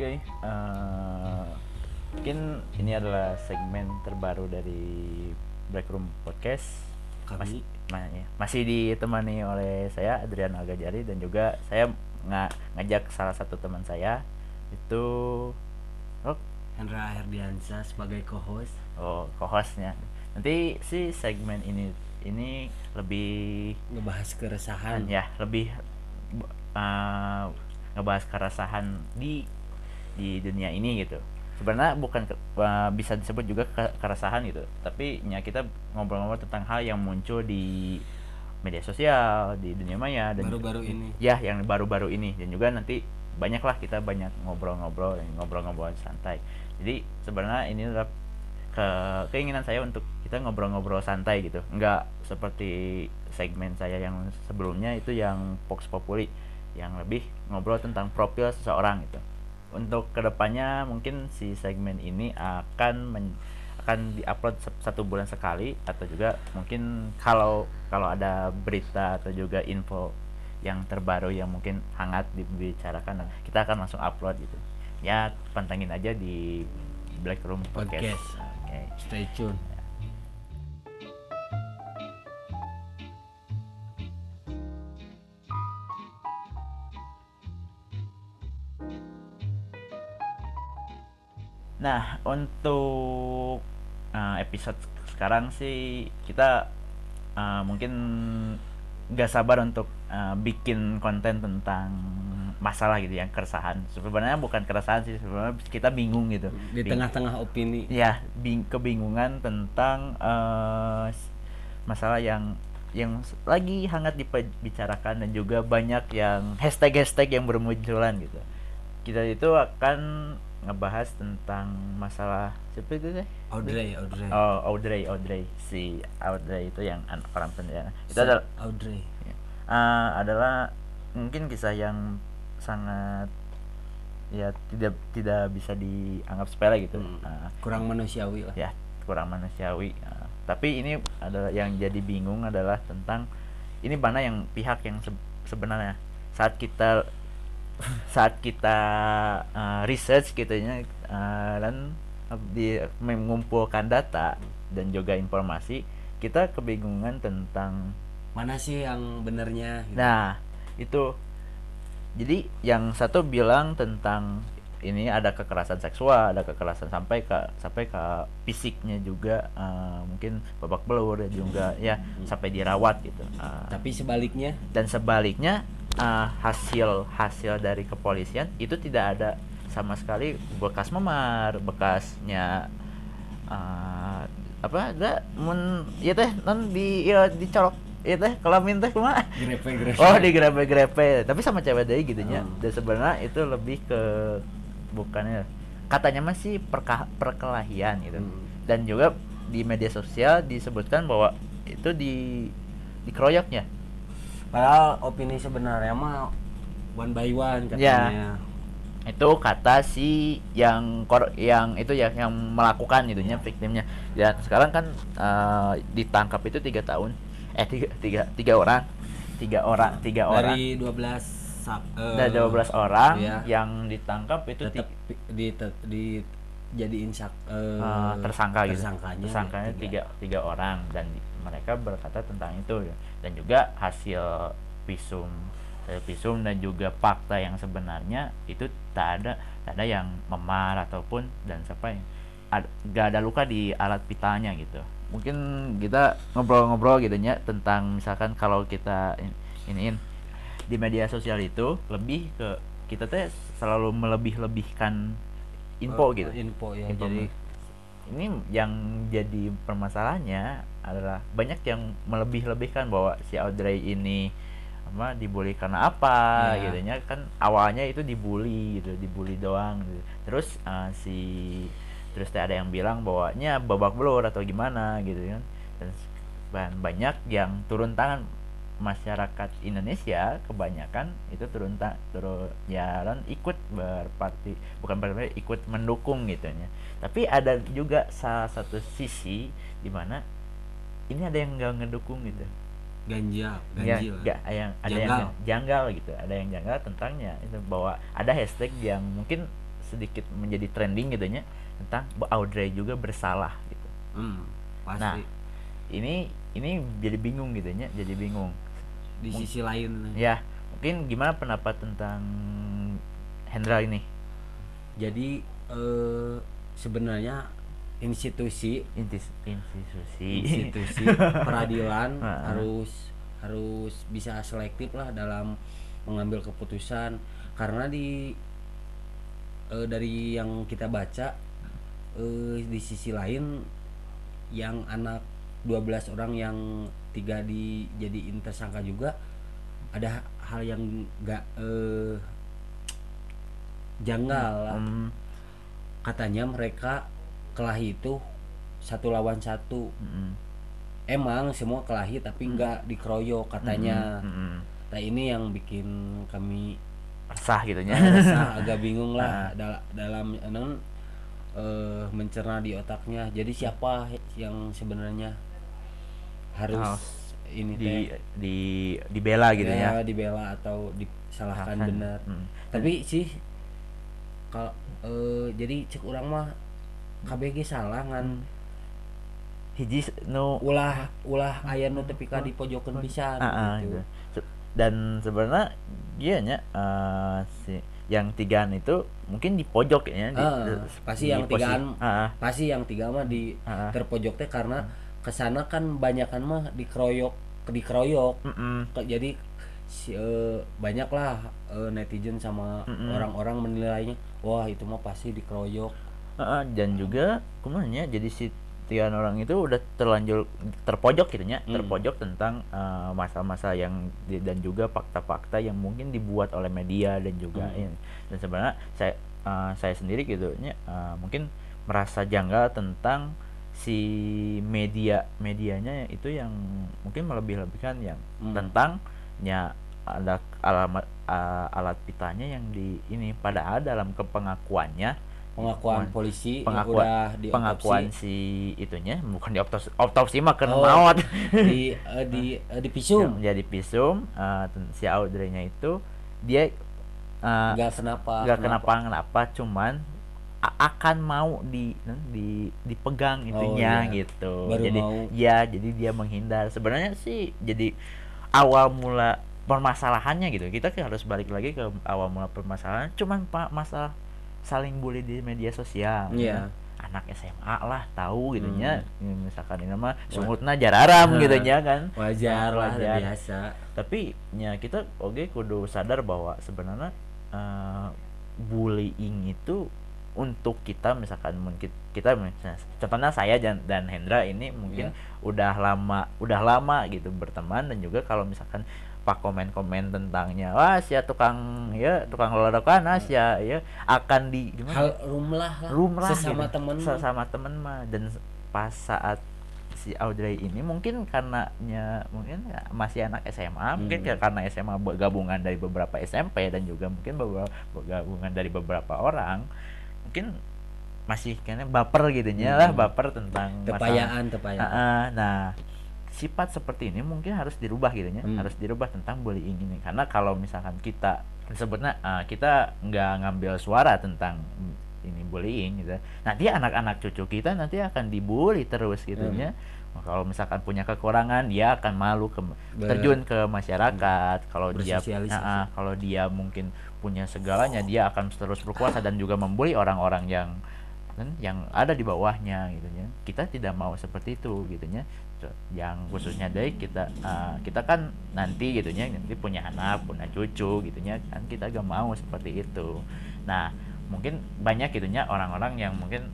Oke, eh, mungkin ini adalah segmen terbaru dari Break Room Podcast. Kami. Masih, ma- ya, masih ditemani oleh saya Adrian Algajari dan juga saya nga- ngajak salah satu teman saya itu oh, Hendra Herdiansa sebagai co-host. oh co-hostnya. Nanti si segmen ini ini lebih ngebahas keresahan. ya lebih uh, ngebahas keresahan di di dunia ini gitu. Sebenarnya bukan ke- uh, bisa disebut juga ke- keresahan gitu. Tapi ya kita ngobrol-ngobrol tentang hal yang muncul di media sosial di dunia maya dan Baru-baru ini. ya yang baru-baru ini. Dan juga nanti banyaklah kita banyak ngobrol-ngobrol dan ngobrol-ngobrol santai. Jadi sebenarnya ini adalah ke keinginan saya untuk kita ngobrol-ngobrol santai gitu. Nggak seperti segmen saya yang sebelumnya itu yang Vox Populi yang lebih ngobrol tentang profil seseorang gitu untuk ke depannya mungkin si segmen ini akan men- akan diupload satu bulan sekali atau juga mungkin kalau kalau ada berita atau juga info yang terbaru yang mungkin hangat dibicarakan nah, kita akan langsung upload gitu ya pantengin aja di Black Room Podcast, Podcast. Oke. Stay tune. Nah, untuk uh, episode sekarang sih kita uh, mungkin nggak sabar untuk uh, bikin konten tentang masalah gitu yang keresahan. Sebenarnya bukan keresahan sih, sebenarnya kita bingung gitu. Di tengah-tengah opini. ya bing kebingungan tentang s- masalah yang yang lagi hangat dibicarakan dan juga banyak yang hashtag-hashtag yang bermunculan gitu. Kita itu akan ngebahas tentang masalah siapa itu teh? Audrey, Audrey. Oh, Audrey, Audrey, si Audrey itu yang an- orang penjara. Itu Si adalah Audrey. eh, adalah mungkin kisah yang sangat ya tidak tidak bisa dianggap sepele gitu. Hmm. Eh, Kurang manusiawi lah. ya kurang manusiawi Nah, tapi ini adalah yang jadi bingung adalah tentang ini mana yang pihak yang se- sebenarnya saat kita saat kita uh, research gitu ya uh, dan di mengumpulkan data dan juga informasi kita kebingungan tentang Mana sih yang benernya? gitu. Nah, itu jadi yang satu bilang tentang ini ada kekerasan seksual, ada kekerasan sampai ke sampai ke fisiknya juga eh, mungkin babak belur dan juga ya sampai dirawat gitu. Eh, Tapi sebaliknya dan sebaliknya eh, hasil hasil dari kepolisian itu tidak ada sama sekali bekas memar, bekasnya eh, apa ada mun ya teh non di ya dicolok ya teh kelamin teh kumaha grepe-grepe. Oh di grepe-grepe tapi sama cewek deh gitu nya Hmm. dan sebenarnya itu lebih ke bukannya katanya masih perka, perkelahian gitu Hmm. dan juga di media sosial disebutkan bahwa itu di dikeroyoknya Padahal opini sebenarnya mah one by one Ya. katanya. itu kata si yang kor yang itu ya yang melakukan itunya victimnya. Dan sekarang kan eh, ditangkap itu tiga tahun. Eh tiga tiga tiga orang. Tiga orang tiga orang. Dari 12 sap, eh, dari 12 orang iya. yang ditangkap itu tetap di, di jadiin sak eh, eh, tersangka gitu. tersangkanya tersangkanya tiga tiga orang dan di- mereka berkata tentang itu dan juga hasil visum hasil visum dan juga fakta yang sebenarnya itu tak ada tak ada yang memar ataupun dan siapa yang ad, gak ada luka di alat vitalnya gitu. Mungkin kita ngobrol-ngobrol gitu ya tentang misalkan kalau kita in- iniin di media sosial itu lebih ke kita teh selalu melebih-lebihkan info Eh, gitu. info ya Info jadi ini yang jadi permasalahannya adalah banyak yang melebih-lebihkan bahwa si Audrey ini apa dibully karena apa Ya. gitu nya kan awalnya itu dibully gitu dibully doang gitu. terus eh, si terus ada yang bilang bahwanya babak belur atau gimana gitu kan dan banyak yang turun tangan masyarakat Indonesia kebanyakan itu turun tak turun ya dan ikut berparti bukan berparti ikut mendukung gitu ya tapi ada juga salah satu sisi di mana ini ada yang nggak ngedukung gitu. Ganjil ya ganjil. nggak ada yang ada yang Janggal. gitu. Ada yang janggal tentangnya. Itu bahwa ada hashtag yang mungkin sedikit menjadi trending gitu nya tentang Audrey juga bersalah gitu. Hmm, pasti. Nah, ini ini jadi bingung gitu nya jadi bingung. Di sisi lain. ya mungkin gimana pendapat tentang Hendra ini? Jadi eh sebenarnya institusi. Intis, institusi. Institusi. Peradilan. Harus harus bisa selektif lah dalam mengambil keputusan. Karena di eh, dari yang kita baca eh, di sisi lain yang anak 12 orang yang tiga dijadiin tersangka juga ada hal yang enggak eh, janggal Hmm, katanya mereka kelahi itu satu lawan satu. Mm, emang semua kelahi tapi nggak dikeroyok katanya. Mm, mm, nah ini yang bikin kami resah gitu nya. Resah agak bingung lah dal- dalam non eh, mencerna di otaknya. Jadi siapa yang sebenarnya harus Harus ini di teh? di dibela gitu ya, ya, dibela atau disalahkan Salahkan. benar. Hmm. tapi sih kalau eh, jadi cek orang mah KBG salah kan hiji s- nu ulah ulah aya nu tepi ka dipojokeun pisan Ah, ah, gitu. gitu. Se- dan sebenarnya dia nya eh, si yang tigaan itu mungkin di pojok ya di, Ah, di- pasti di yang posi- tigaan ah, ah, Pasti yang tiga mah di ah, ah. terpojok teh karena ke sana kan banyakan mah dikeroyok dikeroyok Mm-mm. Ke- jadi si, eh, banyak lah eh, netizen sama orang-orang menilainya wah itu mah pasti dikeroyok Ah, dan juga ke mana jadi si tigaan orang itu udah terlanjur terpojok gitu nya Hmm. terpojok tentang eh, masa-masa yang di- dan juga fakta-fakta yang mungkin dibuat oleh media dan juga Hmm. ini. dan sebenarnya saya eh, saya sendiri gitu nya eh, mungkin merasa janggal tentang si media medianya itu yang mungkin melebih-lebihkan yang Hmm. tentang ya ada alamat eh, alat pitanya yang di ini padahal dalam kepengakuannya pengakuan polisi yang pengakuan. udah di pengakuan si itunya bukan di otopsi mah kan Oh. maut. di eh, di eh, di pisum jadi pisum eh, ten- si Audrey-nya itu dia eh, nggak kenapa nggak kenapa. kenapa cuman akan mau di di dipegang itunya iya. gitu. Baru jadi mau. ya jadi dia menghindar. Sebenarnya sih jadi awal mula permasalahannya gitu. Kita harus balik lagi ke awal mula permasalahan cuman pak masalah saling bully di media sosial Iya. anak SMA lah tahu gitu nya Hmm. misalkan ini mah sungutna jararam gitu nya kan wajar lah Wajar. biasa tapi ya kita oke kudu sadar bahwa sebenarnya eh, bullying itu untuk kita misalkan mungkin kita misalnya, contohnya saya dan, dan Hendra ini mungkin udah lama udah lama gitu berteman dan juga kalau misalkan pak komen-komen tentangnya. Wah si tukang ya tukang lolokan ah si ya akan di gimana? Hal rumlah lah. Rumlah sesama gitu. temen. Sesama temen mah. Dan pas saat si Audrey ini mungkin karenanya mungkin ya masih anak SMA mungkin Hmm. ya karena SMA gabungan dari beberapa SMP dan juga mungkin beberapa gabungan dari beberapa orang mungkin masih kayaknya baper gitu nya lah Hmm. baper tentang masalah- tepayaan tepayaan Ah, ah, nah sifat seperti ini mungkin harus dirubah gitu ya. Hmm. harus dirubah tentang bullying ini. Karena kalau misalkan kita sebutnya ah, kita nggak ngambil suara tentang ini bullying gitu nanti anak-anak cucu kita nanti akan dibully terus gitu Hmm. ya. Nah, kalau misalkan punya kekurangan dia akan malu ke terjun ke masyarakat. Kalau dia Bersosialisasi. Ah, ah, kalau dia mungkin punya segalanya dia akan terus berkuasa dan juga membuli orang-orang yang yang ada di bawahnya gitu ya. Kita tidak mau seperti itu gitu ya yang khususnya dari kita ah, kita kan nanti gitu ya nanti punya anak punya cucu gitu ya kan kita gak mau seperti itu. Nah mungkin banyak gitu ya orang-orang yang mungkin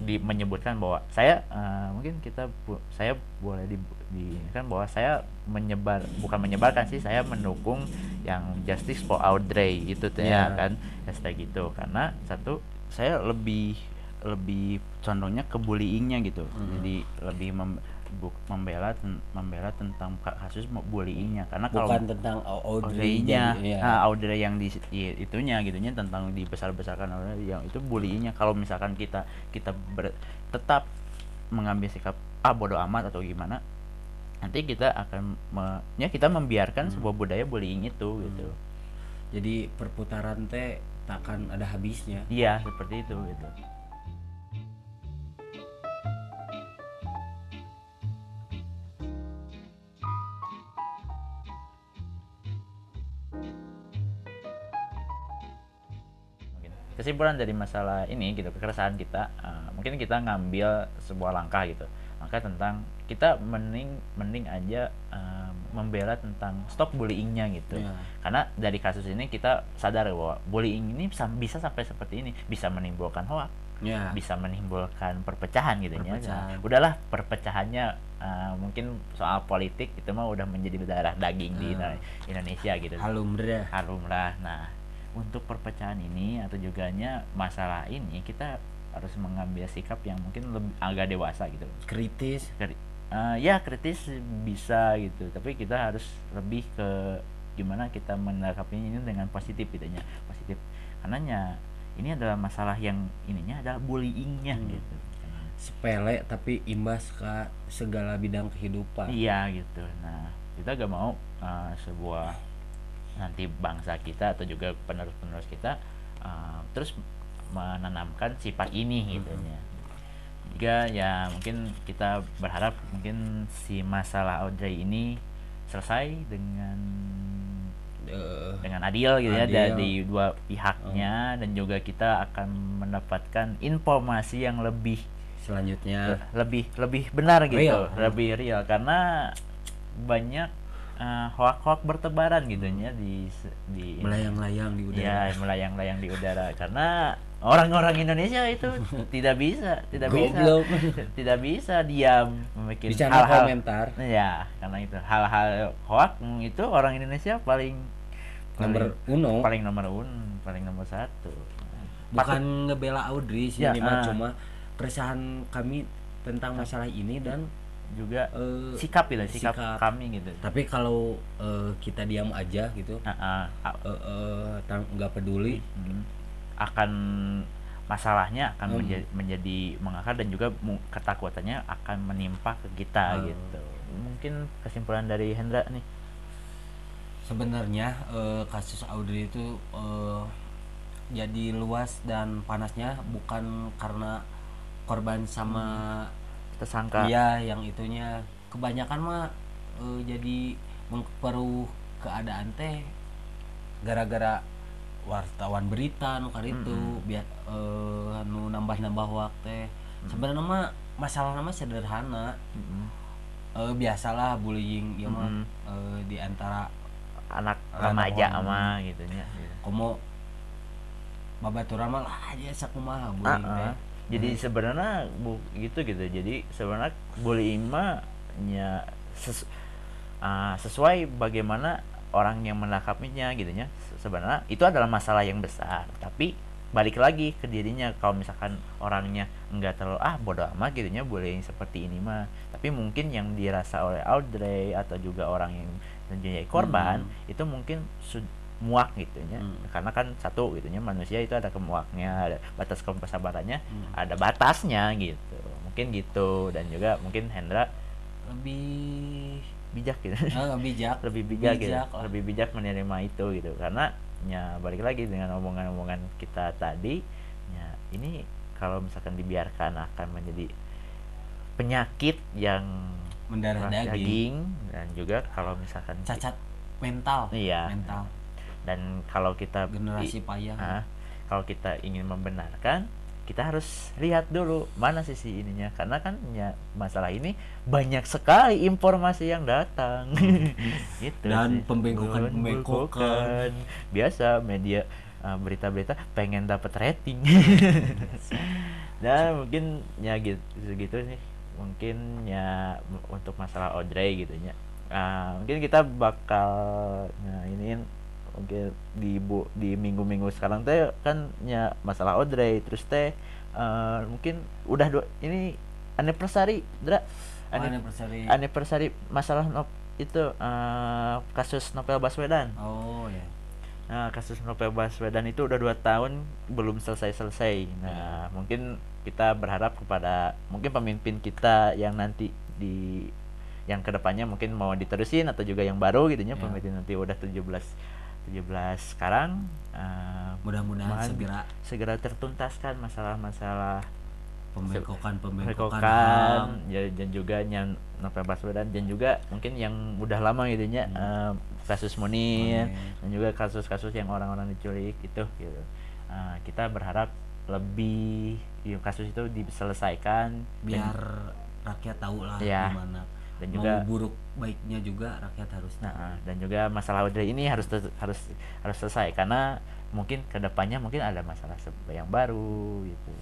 di menyebutkan bahwa saya ah, mungkin kita bu- saya boleh di, di kan bahwa saya menyebar bukan menyebarkan sih saya mendukung yang justice for Audrey itu tuh ya Ya. kan? Hashtag gitu. Karena satu saya lebih lebih condongnya ke bullyingnya gitu. Hmm. jadi lebih mem- bu- membela ten- membela tentang ka- kasus bullyingnya karena kalau bukan tentang Au- Audrey Audrey-nya jadi- ya. nah, Audrey yang di i- itunya gitunya tentang dibesar-besarkan Audrey yang itu bullyingnya kalau misalkan kita kita ber- tetap mengambil sikap ah bodoh amat atau gimana nanti kita akan me- ya kita membiarkan Hmm. sebuah budaya bullying itu gitu. Jadi perputaran teh tak akan ada habisnya. Iya seperti itu gitu kesimpulan dari masalah ini gitu kekeresahan kita uh, mungkin kita ngambil sebuah langkah gitu. Langkah tentang kita mending mending aja uh, membela tentang stop bullyingnya gitu. Ya. karena dari kasus ini kita sadar bahwa bullying ini bisa, bisa sampai seperti ini. Bisa menimbulkan hoax ya bisa menimbulkan perpecahan gitu ya. Nah, udahlah perpecahannya uh, mungkin soal politik itu mah udah menjadi darah daging di Ah. Indonesia gitu. Halum dah harum lah nah untuk perpecahan ini atau juganya masalah ini kita harus mengambil sikap yang mungkin lebih agak dewasa gitu. Kritis? Kri- eh, ya kritis bisa gitu tapi kita harus lebih ke gimana kita menangkapinya ini dengan positif gitu ya positif. Karena ya, ini adalah masalah yang ininya adalah bullyingnya Hmm. gitu. Sepele tapi imbas ke segala bidang kehidupan. Iya gitu. Nah kita gak mau eh, sebuah nanti bangsa kita atau juga penerus-penerus kita eh, terus menanamkan sifat ini gitu ya juga ya mungkin kita berharap mungkin si masalah Audrey ini selesai dengan Eh, dengan adil gitu ya Adil. Oh. dari dua pihaknya dan juga kita akan mendapatkan informasi yang lebih selanjutnya le- lebih lebih benar gitu Real. lebih real karena banyak eh, hoak-hoak bertebaran gitu ya di di melayang-layang di udara. Ya melayang-layang di udara. Karena orang-orang Indonesia itu tidak bisa tidak Goblok. bisa tidak bisa diam memikir hal-hal. komentar. Ya karena itu hal-hal hoak itu orang Indonesia paling nomor uno. paling nomor un paling nomor satu. Bukan ngebela Audrey sih Ya, ini ah. cuma keresahan kami tentang masalah ini dan juga eh, sikap gitu sikap, sikap. kami gitu tapi kalau eh, kita diam aja gitu Ah, eh, nggak peduli Hmm. akan masalahnya akan Hmm. menjadi, menjadi mengakar dan juga ketakutannya akan menimpa ke kita Hmm. gitu mungkin kesimpulan dari Hendra nih sebenarnya eh, kasus Audrey itu eh, jadi luas dan panasnya bukan karena korban sama tersangka dia yang itunya kebanyakan mah eh, jadi memperkeruh keadaan teh gara-gara wartawan berita nu kan itu Mm-mm. biar eh, nu nambah-nambah waktu sebenarnya mah masalah nama sederhana Mm-mm. Eh, biasalah bullying ya mah Mm-mm. eh, di antara anak remaja orang. sama gitu nya komo babaturan mah lah aja sakumaha Ah, bullying ah. teh jadi sebenarnya bu gitu gitu. Jadi sebenarnya bullying mah nya ses- ah, sesuai bagaimana orang yang menangkapinya gitu ya Se- sebenarnya itu adalah masalah yang besar. Tapi balik lagi ke dirinya. Kalau misalkan orangnya enggak terlalu ah bodoh amat gitu ya bullying seperti ini mah. Tapi mungkin yang dirasa oleh Audrey atau juga orang yang menjadi korban itu mungkin muak gitu ya. Hmm. karena kan satu gitu ya manusia itu ada kemuaknya ada batas kesabarannya Hmm. ada batasnya gitu. Mungkin gitu. Dan juga mungkin Hendra lebih bijak gitu. Eh, bijak. Lebih bijak, gitu. Bijak lah. lebih bijak menerima itu gitu. Karena ya balik lagi dengan omongan-omongan kita tadi ya ini kalau misalkan dibiarkan akan menjadi penyakit yang mendarah keras daging dan juga kalau misalkan cacat mental. Iya. mental dan kalau kita generasi payah. ah, kalau kita ingin membenarkan kita harus lihat dulu mana sisi ininya. Karena kan ya masalah ini banyak sekali informasi yang datang. Gitu Dan pembengkokan- pembengkokan. biasa media uh, berita-berita pengen dapat rating. Dan mungkin ya gitu gitu sih. Mungkin ya untuk masalah Audrey gitu ya. Ah, mungkin kita bakal nah ini mungkin di bu di minggu-minggu sekarang teh kan ya masalah Audrey terus teh eh, mungkin udah dua ini anniversary Dra Oh, Anni- anniversary. anniversary masalah no- itu eh, kasus Novel Baswedan oh ya Nah, kasus Novel Baswedan itu udah dua tahun belum selesai-selesai. Nah, mungkin kita berharap kepada mungkin pemimpin kita yang nanti di yang ke depannya mungkin mau diterusin atau juga yang baru gitu ya Ya. pemimpin nanti udah 17 17 sekarang eh, mudah-mudahan mudahan segera segera tertuntaskan masalah-masalah pembekokan pembekokan ya, dan juga yang Novel Baswedan dan juga mungkin yang udah lama gitu nya eh, kasus Munir Munir. dan juga kasus-kasus yang orang-orang diculik itu gitu. Eh, kita berharap lebih ya, kasus itu diselesaikan dan- biar rakyat tahu lah Ya. gimana dan mau juga buruk baiknya juga rakyat harus tahu. Nah, dan juga masalah wadah ini harus harus harus selesai karena mungkin ke depannya mungkin ada masalah yang baru gitu.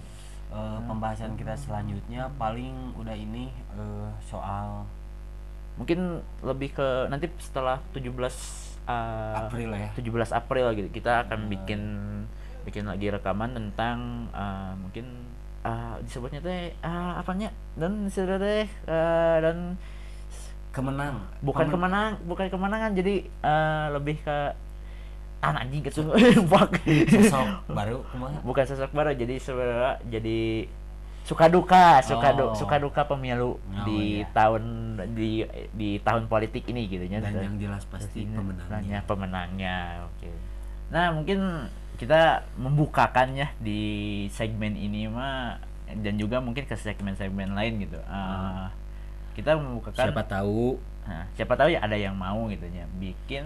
Eh, pembahasan kita selanjutnya paling udah ini eh, soal Mungkin lebih ke nanti setelah 17 uh, April ya 17 April gitu kita akan Hmm. bikin bikin lagi rekaman tentang uh, mungkin uh, disebutnya teh uh, apanya dan sudah deh uh, dan kemenang. Bukan Kemen- kemenang bukan kemenangan jadi uh, lebih ke ah anjing gitu fuck. Sosok baru kumaha bukan sosok baru jadi sebenarnya jadi suka duka suka du- Oh. suka duka pemilu Oh, di iya. tahun di di tahun politik ini gitu ya. Dan yang jelas pasti pemenangnya. pemenangnya oke. Nah mungkin kita membukakannya di segmen ini mah dan juga mungkin ke segmen-segmen lain gitu. Ah, kita membukakan siapa tahu. Nah, siapa tahu ya ada yang mau gitu ya. Bikin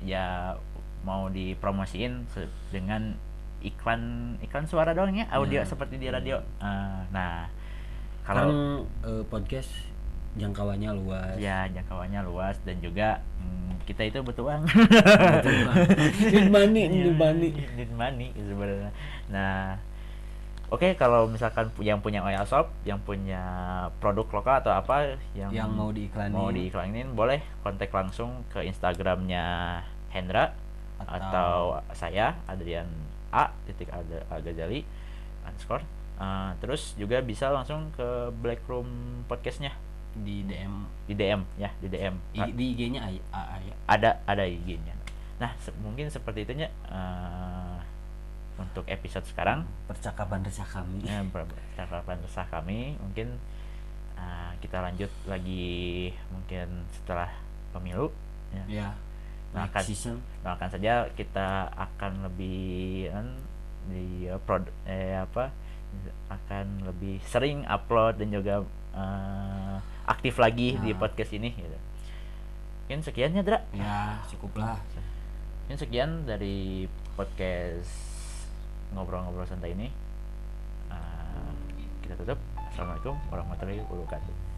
ya mau dipromosiin dengan iklan iklan suara doang ya audio Ya. seperti di radio. Ah, nah kan kalau eh, podcast jangkauannya luas. Ya jangkauannya luas dan juga hmm, kita itu butuh uang. Need money, Iya, need money. need money sebenarnya. Nah oke kalau misalkan yang punya oil shop yang punya produk lokal atau apa yang yang mau diiklanin. mau diiklanin boleh kontak langsung ke instagramnya Hendra atau, Atau- saya Adrian A titik Aga- Agazali underscore. Uh, terus juga bisa langsung ke Black Room podcastnya. Di DM di DM ya di DM I- di IG-nya ada ada IG-nya nah se- mungkin seperti itunya uh, untuk episode sekarang. Percakapan resah kami. Ya percakapan resah kami. Mungkin uh, kita lanjut lagi mungkin setelah pemilu. Ya. Ya. Nah, akan- season. doakan saja kita akan lebih kan, di uh, prod eh apa akan lebih sering upload dan juga uh, aktif lagi di Nah. podcast ini gitu. Mungkin sekian ya Dra. ya cukuplah. Mungkin sekian dari podcast ngobrol-ngobrol santai ini. Uh, kita tutup. Assalamualaikum warahmatullahi wabarakatuh.